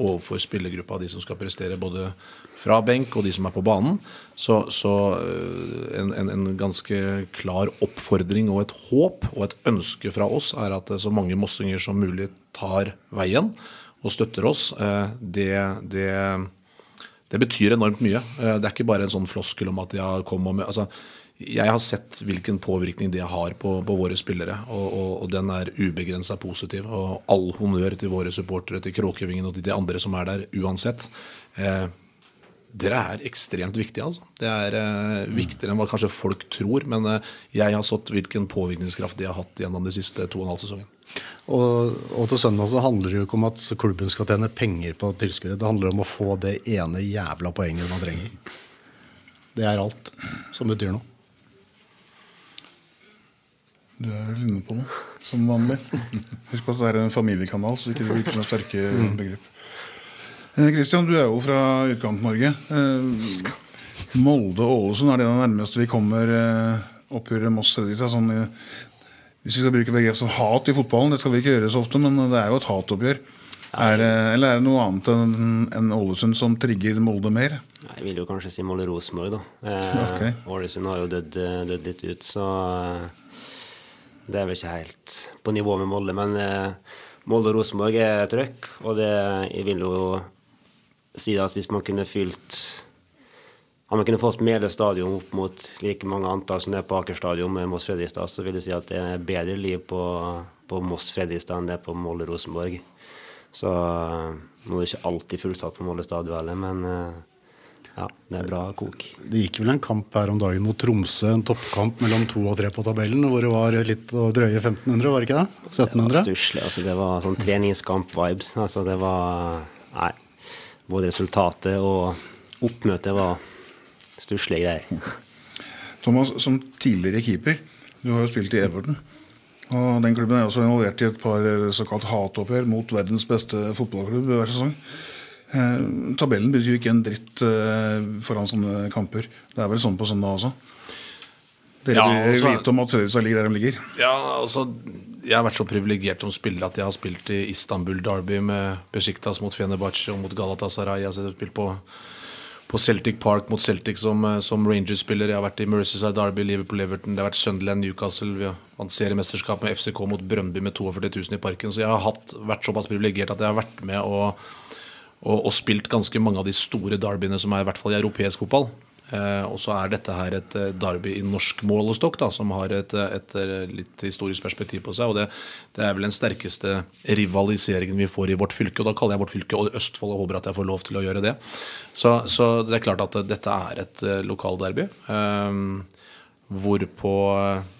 Speaker 4: overfor spillergruppa, de som skal prestere både fra benk og de som er på banen. Så, så eh, en, en, en, ganske klar oppfordring og et håp og et ønske fra oss er at så mange mossinger som mulig tar veien og støtter oss. Eh, det, det, det betyr enormt mye. Eh, det er ikke bare en sånn floskel om at ja, kom og med, altså, jeg har sett hvilken påvirkning det har på, på våre spillere, og, og, og den er ubegrensa positiv. Og all honnør til våre supportere, til Kråkevingen og til de andre som er der, uansett. Eh, dere er ekstremt viktige, altså. Det er eh, viktigere enn hva kanskje folk tror. Men eh, jeg har sett hvilken påvirkningskraft de har hatt gjennom de siste to og en halv sesongen.
Speaker 3: Og, og, til søndag så handler det jo ikke om at klubben skal tjene penger på tilskuere. Det handler om å få det ene jævla poenget man trenger. Det er alt som betyr noe.
Speaker 2: Du er vel inne på noe? som vanlig. Husk på at det er en familiekanal, så det ikke noe sterke begrep. Kristian, du er jo fra Utkant-Norge. Eh, Molde og Ålesund er det nærmeste vi kommer eh, oppgjøret Moss-Fredrikstad. Sånn, hvis vi skal bruke begrep som hat i fotballen, det skal vi ikke gjøre så ofte, men det er jo et hatoppgjør. Er, eller er det noe annet enn en Ålesund som trigger Molde mer?
Speaker 5: Jeg vil jo kanskje si Molde Rosenborg, da. *laughs* Eh,
Speaker 2: okay.
Speaker 5: Ålesund har jo dødd, dødd litt ut, så eh, det er vel ikke helt på nivå med Molde. Men eh, Molde og Rosenborg er trøkk, og det, jeg vil jo si at hvis man kunne fylt Om man kunne fått Meløy stadion opp mot like mange antall som det er på Aker stadion med Moss Fredrikstad, så vil jeg si at det er bedre liv på, på Moss Fredrikstad enn det er på Molde Rosenborg. Så eh, nå er det ikke alltid fullsatt på Molde stadion heller, men eh, ja, det er bra kok.
Speaker 3: Det gikk vel en kamp her om dagen mot Tromsø, en toppkamp mellom to og tre på tabellen, hvor det var litt å drøye 1500, var det ikke det?
Speaker 5: Det var
Speaker 3: 1700?
Speaker 5: stusslig. Altså, det var sånn treningskamp-vibes. Altså, det var Nei. Både resultatet og oppmøtet var stusslige greier.
Speaker 2: Thomas, som tidligere keeper, du har jo spilt i Everton. Og den klubben er også involvert i et par såkalt hatoppgjør mot verdens beste fotballklubb hver sesong. Eh, tabellen betyr jo ikke en dritt eh, foran sånne kamper. Det er vel sånn på søndag også. Dere
Speaker 4: Ja, altså-
Speaker 2: vite om at Fredrikstad ligger der de ligger.
Speaker 4: Ja, altså Jeg har vært så privilegert som spiller at jeg har spilt i Istanbul Derby med Besiktas mot Fenerbahçe og mot Galatasaray. Jeg har spilt på, på Celtic Park mot Celtic som, eh, som Rangers-spiller. Jeg har vært i Mercyside Derby, Liverpool Everton, det har vært Sunderland Newcastle. Vi har vant seriemesterskap med FCK mot Brøndby med 42 000 i parken. Så jeg har hatt, vært såpass privilegert at jeg har vært med og, og, og spilt ganske mange av de store derbyene som er i hvert fall i europeisk fotball. Eh, og så er dette her et eh, derby i norsk målestokk, da, som har et, eh, et, eh, litt historisk perspektiv på seg. Og det, det er vel den sterkeste rivaliseringen vi får i vårt fylke. Og da kaller jeg vårt fylke og Østfold og håper at jeg får lov til å gjøre det. Så, så det er klart at dette er et lokalderby. Eh, hvorpå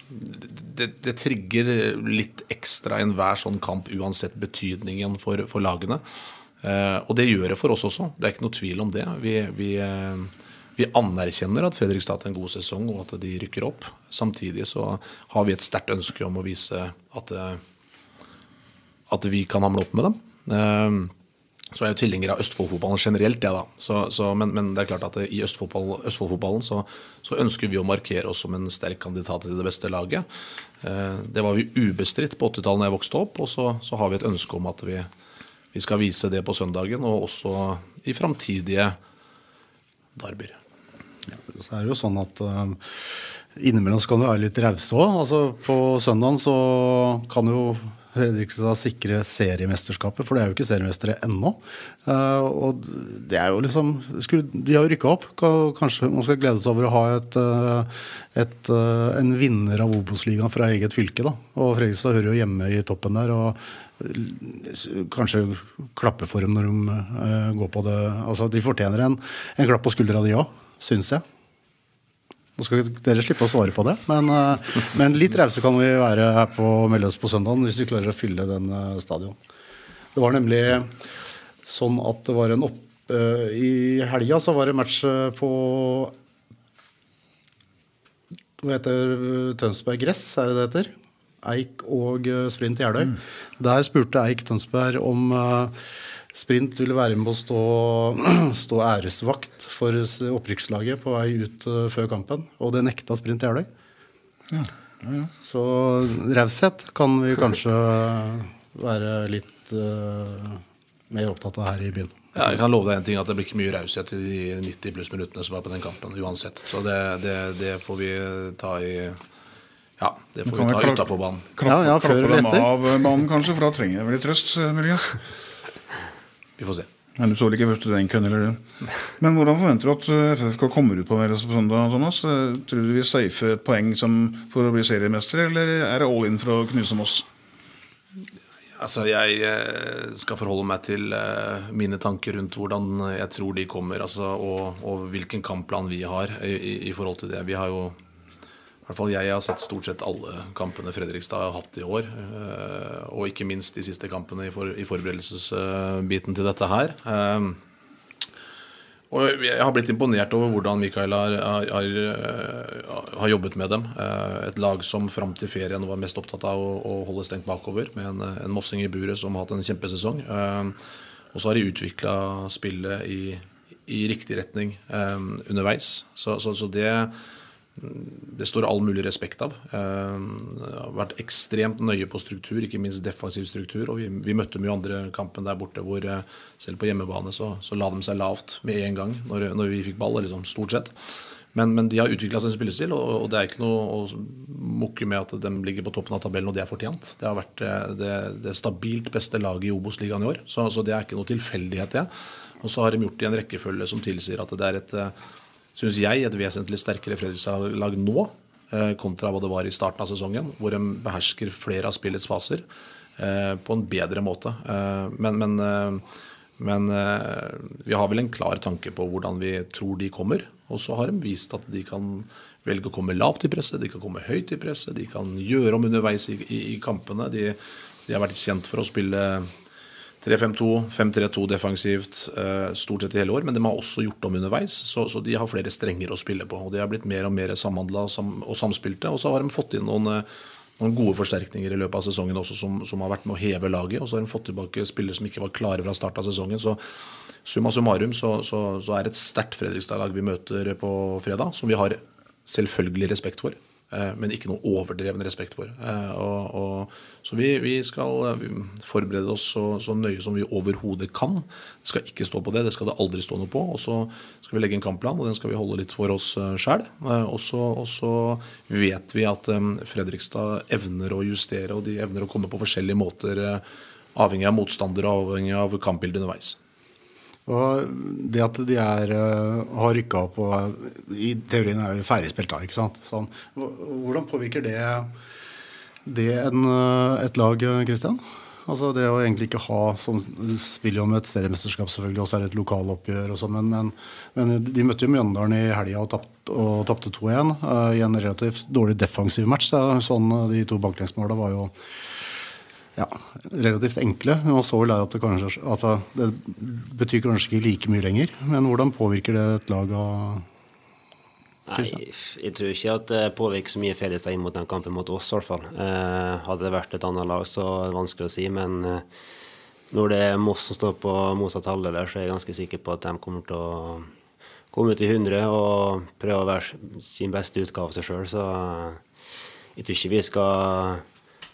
Speaker 4: det, det trigger litt ekstra enhver sånn kamp, uansett betydningen for, for lagene. Eh, og det gjør det for oss også. Det er ikke noe tvil om det. Vi, vi, eh, vi anerkjenner at Fredrikstad har en god sesong, og at de rykker opp. Samtidig så har vi et sterkt ønske om å vise at, eh, at vi kan hamle opp med dem. Så er jeg jo tilhenger av Østfoldfotballen generelt, da. Så, så, men, men det er klart at i Østfoldfotball, Østfoldfotballen så, så ønsker vi å markere oss som en sterk kandidat til det beste laget. Det var vi ubestridt på 80-tallet da jeg vokste opp, og så har vi et ønske om at vi, vi skal vise det på søndagen, og også i framtidige derbyer.
Speaker 3: Så er det jo sånn at uh, innimellom så kan du være litt rause òg. Altså, på søndagen så kan jo Fredrikstad sikre seriemesterskapet, for det er jo ikke seriemestere ennå. Uh, og det er jo liksom skulle, De har jo rykka opp. Kanskje man skal glede seg over å ha et, eh, et, en vinner av Obos-ligaen fra eget fylke. da. Og Fredrikstad hører jo hjemme i toppen der. og Kanskje klappe for dem når de uh, går på det. Altså, De fortjener en, en klapp på skuldra, de òg, syns jeg. Nå skal dere slippe å svare på det, men, uh, men litt rause kan vi være her på Melløs på søndagen hvis vi klarer å fylle den uh, stadion. Det var nemlig sånn at det var en opp I helga så var det match på Hva heter Tønsberg Gress, er det det heter? Eik og eh, Sprint Jeløy. Der spurte Eik Tønsberg om eh, Sprint ville være med å stå, *clears throat* stå æresvakt for opprykkslaget på vei ut eh, før kampen, og det nekta Sprint Jeløy. Så raushet kan vi kanskje være litt uh, mer opptatt av her i byen.
Speaker 4: Ja, jeg kan love deg en ting at det blir ikke mye raushet i de 90 pluss minuttene som er på den kampen, uansett. Så det, det, det får vi ta i Ja, det får vi ta utafor banen.
Speaker 2: Klappe,
Speaker 3: Ja, ja, før
Speaker 2: klappe dem
Speaker 3: etter.
Speaker 2: av banen, kanskje, for da trenger jeg vel litt trøst, eh, muligens.
Speaker 4: Vi får se.
Speaker 2: Men du så vel ikke først den køen, eller du? Men hvordan forventer du at eh, FFK kommer ut på Meløs på søndag, Thomas? Eh, Tror du vi safer safe et poeng som for å bli seriemester, eller er det all in for å knuse Moss?
Speaker 4: Altså, Jeg eh, skal forholde meg til eh, mine tanker rundt hvordan jeg tror de kommer, altså, og, og hvilken kampplan vi har i, i, i forhold til det. Vi har jo hvert fall jeg har sett stort sett alle kampene Fredrikstad har hatt i år. eh, Og ikke minst de siste kampene i, for, i forberedelsesbiten til dette her. Eh, Og jeg har blitt imponert over hvordan Mikael har, har, har, har jobbet med dem. Eh, et lag som fram til ferien var mest opptatt av å, å holde stengt bakover, med en, en, Mossing i buret som har hatt en kjempesesong. Eh, og så har de utvikla spillet i, i, riktig retning eh, underveis. Så, så, så det det står all mulig respekt av. Uh, har vært ekstremt nøye på struktur, ikke minst defensiv struktur. og Vi, vi møtte mye andre kampen der borte hvor uh, selv på hjemmebane så, så, la de seg lavt med en gang når, når vi fikk ball, liksom, stort sett. Men, men de har utvikla sin spillestil, og, og, det er ikke noe å mukke med at de ligger på toppen av tabellen, og det er fortjent. Det har vært eh, det, det stabilt beste laget i Obos-ligaen i år, så, så, det er ikke noe tilfeldighet, det. Og så har de gjort det i en rekkefølge som tilsier at det er et syns jeg, et vesentlig sterkere Fredrikstad-lag nå eh, kontra hva det var i starten av sesongen, hvor de behersker flere av spillets faser eh, på en bedre måte. Eh, men, men, men vi har vel en klar tanke på hvordan vi tror de kommer. Og så har de vist at de kan velge å komme lavt i presset, de kan komme høyt i presset, de kan gjøre om underveis i, i, i kampene. De, de har vært kjent for å spille 3-5-2, 5-3-2 defensivt eh, stort sett i hele år, men de har også gjort om underveis. Så, så, de har flere strenger å spille på. og De har blitt mer og mer samhandla og samspilte. Og så har de fått inn noen, eh, noen, gode forsterkninger i løpet av sesongen også som, som, har vært med å heve laget. Og så har de fått tilbake spillere som ikke var klare fra start av sesongen. Så summa summarum så, så, så er det et sterkt Fredrikstad-lag vi møter på fredag, som vi har selvfølgelig respekt for. Eh, men ikke noe overdreven respekt for. Eh, og, og, så vi, vi skal eh, forberede oss så, så, nøye som vi overhodet kan. Det skal ikke stå på det, det skal det aldri stå noe på. Og så skal vi legge en kampplan, og den skal vi holde litt for oss sjøl. Og, så vet vi at Fredrikstad evner å justere, og de evner å komme på forskjellige måter, avhengig av motstandere og avhengig av kampbildet underveis.
Speaker 3: Og det at de er, eh, har rykka opp og i teorien er jo ferdigspilt da, ikke sant. Sånn. Hvordan påvirker det, det en, eh, et lag, Kristian? Altså Det å egentlig ikke ha som spiller om et seriemesterskap, selvfølgelig, og så er det et lokaloppgjør og sånn, men, men, men, de møtte jo Mjøndalen i helga og tapte 2-1 uh, i en relativt dårlig defensiv match. Da. Sånn, de to baklengsmåla var jo ja, relativt enkle. Man så vel at det, kanskje, altså, det betyr kanskje ikke like mye lenger. Men hvordan påvirker det et lag av
Speaker 5: Nei, jeg tror ikke at det påvirker så mye Fredrikstad inn mot den kampen mot oss, i hvert fall. Eh, hadde det vært et annet lag, så er det vanskelig å si. Men eh, når det er Moss som står på motsatt halvdel der, så er jeg ganske sikker på at de kommer til å komme ut i 100 og prøve å være sin beste utgave av seg sjøl. Så eh, jeg tror ikke vi skal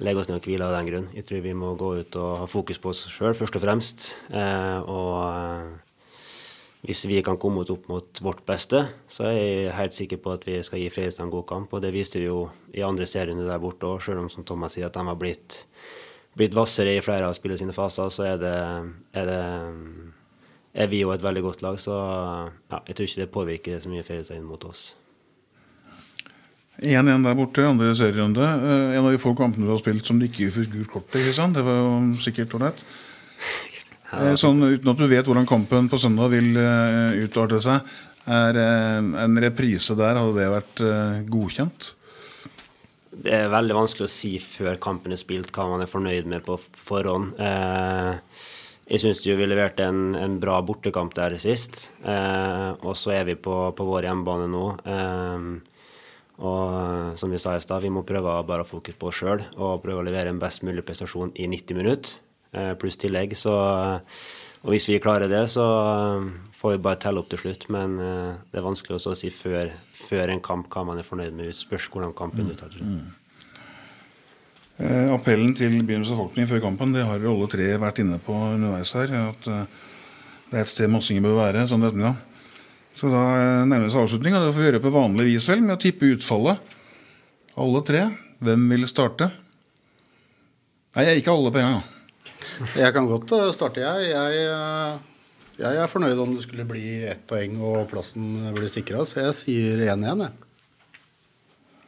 Speaker 5: legge oss ned og hvile av den grunn. Jeg tror vi må gå ut og ha fokus på oss sjøl, først og fremst. Eh, og eh, hvis vi kan komme opp mot vårt beste, så er jeg helt sikker på at vi skal gi Fredrikstad en god kamp. Og det viste vi jo i andre serierunde der borte òg, sjøl om som Thomas sier at de har blitt, blitt hvassere i flere av spillet sine faser, så er det, er det er vi jo et veldig godt lag. Så ja, jeg tror ikke det påvirker så mye Fredrikstad inn mot oss.
Speaker 2: 1-1 der borte, andre serierunde. Uh, en av de få kampene du har spilt som du ikke fikk gult kort sant? Det var jo sikkert ålreit. Uh, sånn, uten at du vet hvordan kampen på søndag vil uh, utarte seg, er en reprise der, hadde det vært godkjent?
Speaker 5: Det er veldig vanskelig å si før kampen er spilt hva man er fornøyd med på forhånd. jeg syns vi leverte en, en, bra bortekamp der sist, og så er vi på, på vår hjemmebane nå. Og eh, som vi sa i stad, vi må prøve å bare fokusere på oss sjøl og prøve å levere en best mulig prestasjon i 90 minutter, eh, pluss tillegg. Så, eh, og hvis vi klarer det, så får vi bare telle opp til slutt. Men det er vanskelig å si før, før, en kamp hva man er fornøyd med. Spørs hvordan kampen mm. uttaler seg. Mm.
Speaker 2: appellen til byens befolkning før kampen det har alle tre vært inne på underveis her. At det er et sted Mossinger bør være. sånn dette, ja. Så da eh, nærmer det seg avslutning, og det får vi gjøre på vanlig vis vel, med å tippe utfallet. Alle tre. Hvem vil starte? Nei, ikke alle på en gang.
Speaker 3: Jeg kan godt eh, starte, jeg. jeg. Eh, jeg er fornøyd om det skulle bli ett poeng og plassen blir sikra, så jeg sier 1-1, jeg.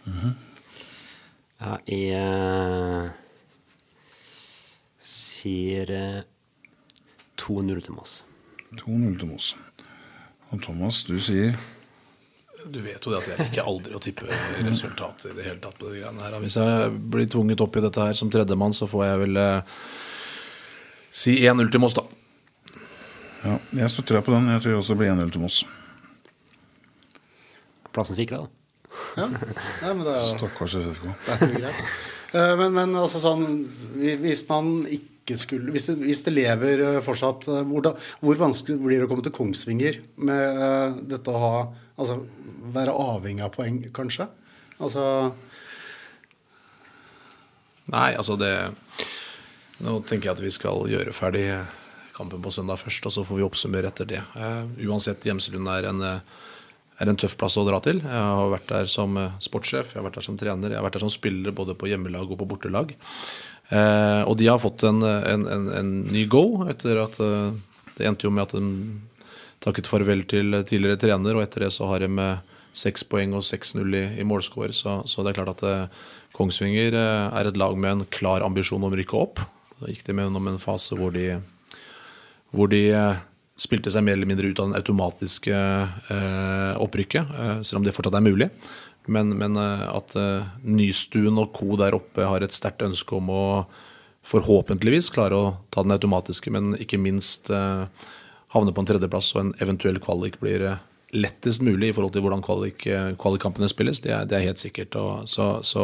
Speaker 3: Mm -hmm.
Speaker 5: Ja, jeg uh, sier 2-0 til Moss.
Speaker 2: 2-0 til Moss. Og Thomas, du sier
Speaker 4: du vet jo det at jeg ikke aldri å tippe resultatet i det hele tatt på de greiene her. Hvis jeg blir tvunget opp i dette her som tredjemann, så får jeg vel eh, si 1-0 til Moss, da.
Speaker 2: Ja, jeg støtter deg på den. Jeg tror også det blir 1-0 til Moss.
Speaker 5: Plassen sikra, da.
Speaker 3: Ja. Nei, men det er jo
Speaker 2: Stakkars FFK.
Speaker 3: det er greit. Eh, Men, men altså sånn Hvis man ikke skulle Hvis det, hvis det lever eh, fortsatt, eh, hvor, da, hvor vanskelig blir det å komme til Kongsvinger med eh, dette å ha Altså være avhengig av poeng, kanskje? Altså
Speaker 4: Nei, altså det Nå tenker jeg at vi skal gjøre ferdig kampen på søndag først, og så får vi oppsummere etter det. Uh, uansett, Gjemselund er en, uh, er en tøff plass å dra til. Jeg har vært der som sportssjef, jeg har vært der som trener, jeg har vært der som spiller både på hjemmelag og på bortelag. Eh, og de har fått en, en, en, en ny go etter at eh, det endte jo med at de takket farvel til tidligere trener, og etter det så har de med seks poeng og 6-0 i, i målscore. Så, så det er klart at eh, Kongsvinger eh, er et lag med en klar ambisjon om å rykke opp. Da gikk de gjennom en fase hvor de, hvor de spilte seg mer eller mindre ut av den automatiske eh, opprykket, eh, selv om det fortsatt er mulig. Men, men eh, at eh, Nystuen og co. der oppe har et sterkt ønske om å forhåpentligvis klare å ta den automatiske, men ikke minst eh, havne på en tredjeplass og en eventuell kvalik blir lettest mulig i forhold til hvordan kvalik, kvalikkampene spilles. Det er, det er helt sikkert. Og så, så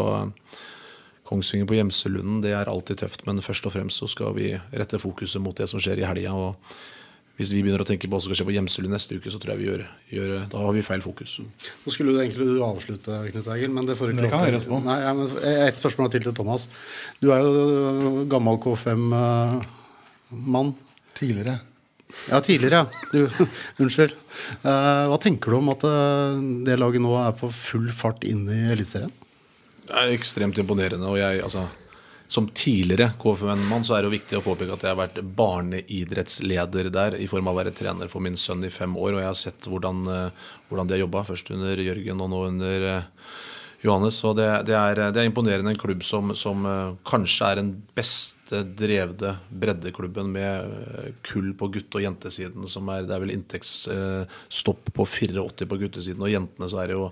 Speaker 4: Kongsvinger på Gjemselunden, det er alltid tøft, men først og fremst så skal vi rette fokuset mot det som skjer i helga. Hvis vi begynner å tenke på hva som skal skje på Gjemselund neste uke, så tror jeg vi gjør, gjør Da har vi feil fokus.
Speaker 3: Nå skulle du egentlig du avslutte, Knut Egil, men det får du ikke lov
Speaker 2: etterpå.
Speaker 3: Nei, ja, men Et spørsmål til til Thomas. Du er jo gammel K5-mann.
Speaker 2: Tidligere.
Speaker 3: Ja, tidligere, ja. Du, *laughs* unnskyld. Eh, hva tenker du om at eh, det laget nå er på full fart inn i Eliteserien?
Speaker 4: Det er ekstremt imponerende. og jeg, altså, Som tidligere KFUM-mann så er det jo viktig å påpeke at jeg har vært barneidrettsleder der i form av å være trener for min sønn i fem år. Og jeg har sett hvordan, eh, hvordan de har jobba, først under Jørgen og nå under eh, Johannes. Og det, det, er, det er imponerende. En klubb som, som eh, kanskje er den beste drevne breddeklubben med eh, kull på gutte- og jentesiden. Som er, det er vel inntektsstopp på 84 på guttesiden, og jentene så er det jo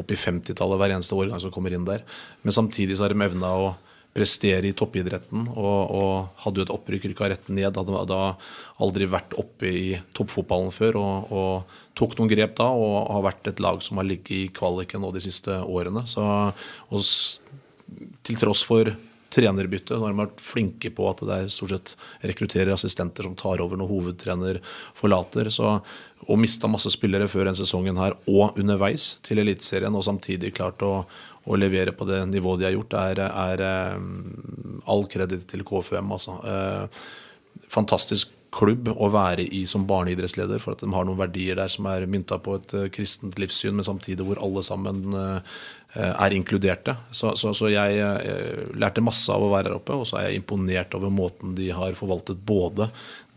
Speaker 4: opp i 50-tallet hver eneste årgang som kommer inn der. Men samtidig så har de evna å prestere i toppidretten og, og hadde jo et opprykk, rykka rett ned. Hadde da aldri vært oppe i toppfotballen før og, og tok noen grep da og har vært et lag som har ligget i kvaliken nå de siste årene. Så, og til tross for trenerbytte, så har de vært flinke på at det er stort sett rekrutterer assistenter som tar over når hovedtrener forlater. Så og mista masse spillere før den sesongen her og underveis til Eliteserien, og samtidig klart å, å levere på det nivået de har gjort, er, er eh, all kreditt til KFUM. Altså. Eh, fantastisk klubb å være i som barneidrettsleder, for at de har noen verdier der som er mynta på et eh, kristent livssyn, men samtidig hvor alle sammen er inkluderte. Så, så, så jeg lærte masse av å være her oppe, og så er jeg imponert over måten de har forvaltet både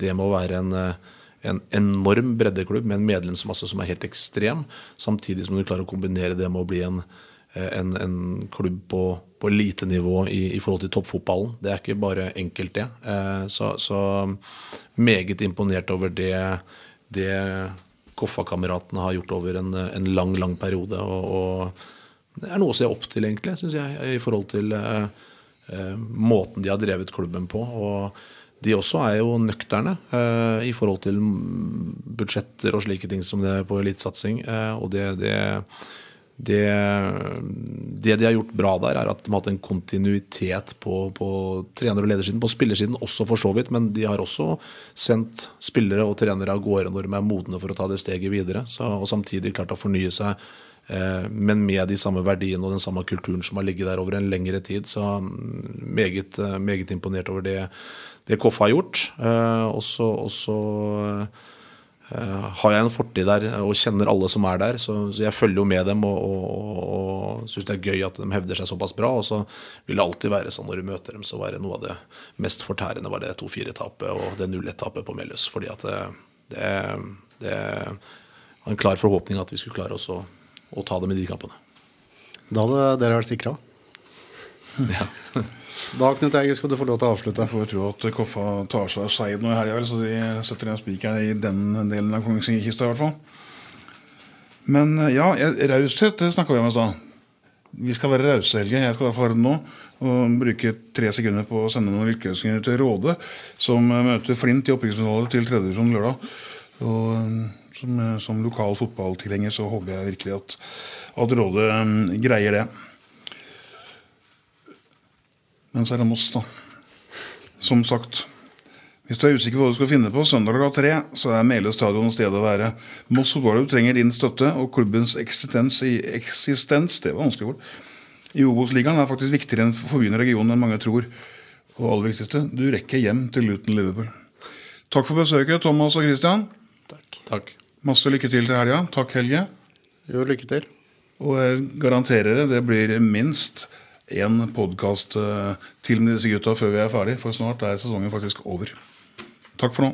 Speaker 4: det med å være en en enorm breddeklubb med en medlemsmasse som er helt ekstrem, samtidig som du klarer å kombinere det med å bli en, en, en klubb på, på elitenivå i, i forhold til toppfotballen. Det er ikke bare enkelt, det. Eh, Så, så meget imponert over det, det Koffa-kameratene har gjort over en, en lang, lang periode. Og, og det er noe å se opp til, egentlig, syns jeg, i forhold til eh, eh, måten de har drevet klubben på. og de også er jo nøkterne eh, i forhold til mm, budsjetter og slike ting som det er på elitesatsing. Eh, og det, det, det, det de har gjort bra der, er at de har hatt en kontinuitet på, på trener- og ledersiden, på spillersiden også for så vidt, men de har også sendt spillere og trenere av gårde når de er modne for å ta det steget videre. Så, og samtidig klart å fornye seg eh, men med de samme verdiene og den samme kulturen som har ligget der over en lengre tid. Så mm, meget, meget imponert over det, det Koffa har gjort. Eh, og så eh, har jeg en fortid der og kjenner alle som er der, så, så jeg følger jo med dem og, og, og, syns det er gøy at de hevder seg såpass bra. Og så vil det alltid være sånn når du møter dem, så var det noe av det mest fortærende var det 2-4-tapet og det 0-1-tapet på Melhus. Fordi at det, det, det var en klar forhåpning at vi skulle klare oss å, å ta dem i de kampene.
Speaker 3: Da hadde dere vært sikra. *laughs*
Speaker 4: Ja.
Speaker 3: Da Knut Eiger, skal du få lov til å avslutte.
Speaker 2: Jeg får tro at Koffa tar seg av Skeid nå i helga, så de setter en spiker i den delen av Kongsvinger-kista i hvert fall. Men eh, ja, raushet, det snakka vi om i stad. vi skal være rause, Helge. Jeg skal være det nå. Og bruke tre sekunder på å sende noen lykkeønskninger til Råde, som eh, møter Flint i opprykksfinale til tredje divisjon lørdag. Og eh, som, som lokal fotballtilhenger så håper jeg virkelig at, at Råde greier det. Men så er det Moss, da. Som sagt. Hvis du er usikker på hva du skal finne på søndag klokka tre, så er Meløy stadion stedet å være. Moss fotballklubb trenger din støtte, og klubbens eksistens i eksistens det var vanskelig ord, i Obos-ligaen er faktisk viktigere enn for byen og regionen enn mange tror. Og aller viktigste, du rekker hjem til Luton Liverpool. Takk for besøket, Thomas og Christian.
Speaker 4: Takk.
Speaker 2: Masse lykke til til helga. Takk, Helge.
Speaker 3: Jo, lykke til.
Speaker 2: Og jeg garanterer det, det blir minst én podkast til med disse gutta før vi er ferdig, for snart er sesongen faktisk over. Takk for nå.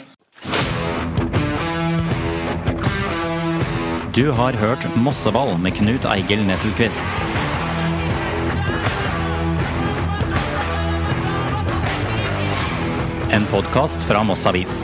Speaker 1: Du har hørt Mosseball med Knut Eigil Nesselquist. En podkast fra Moss Avis.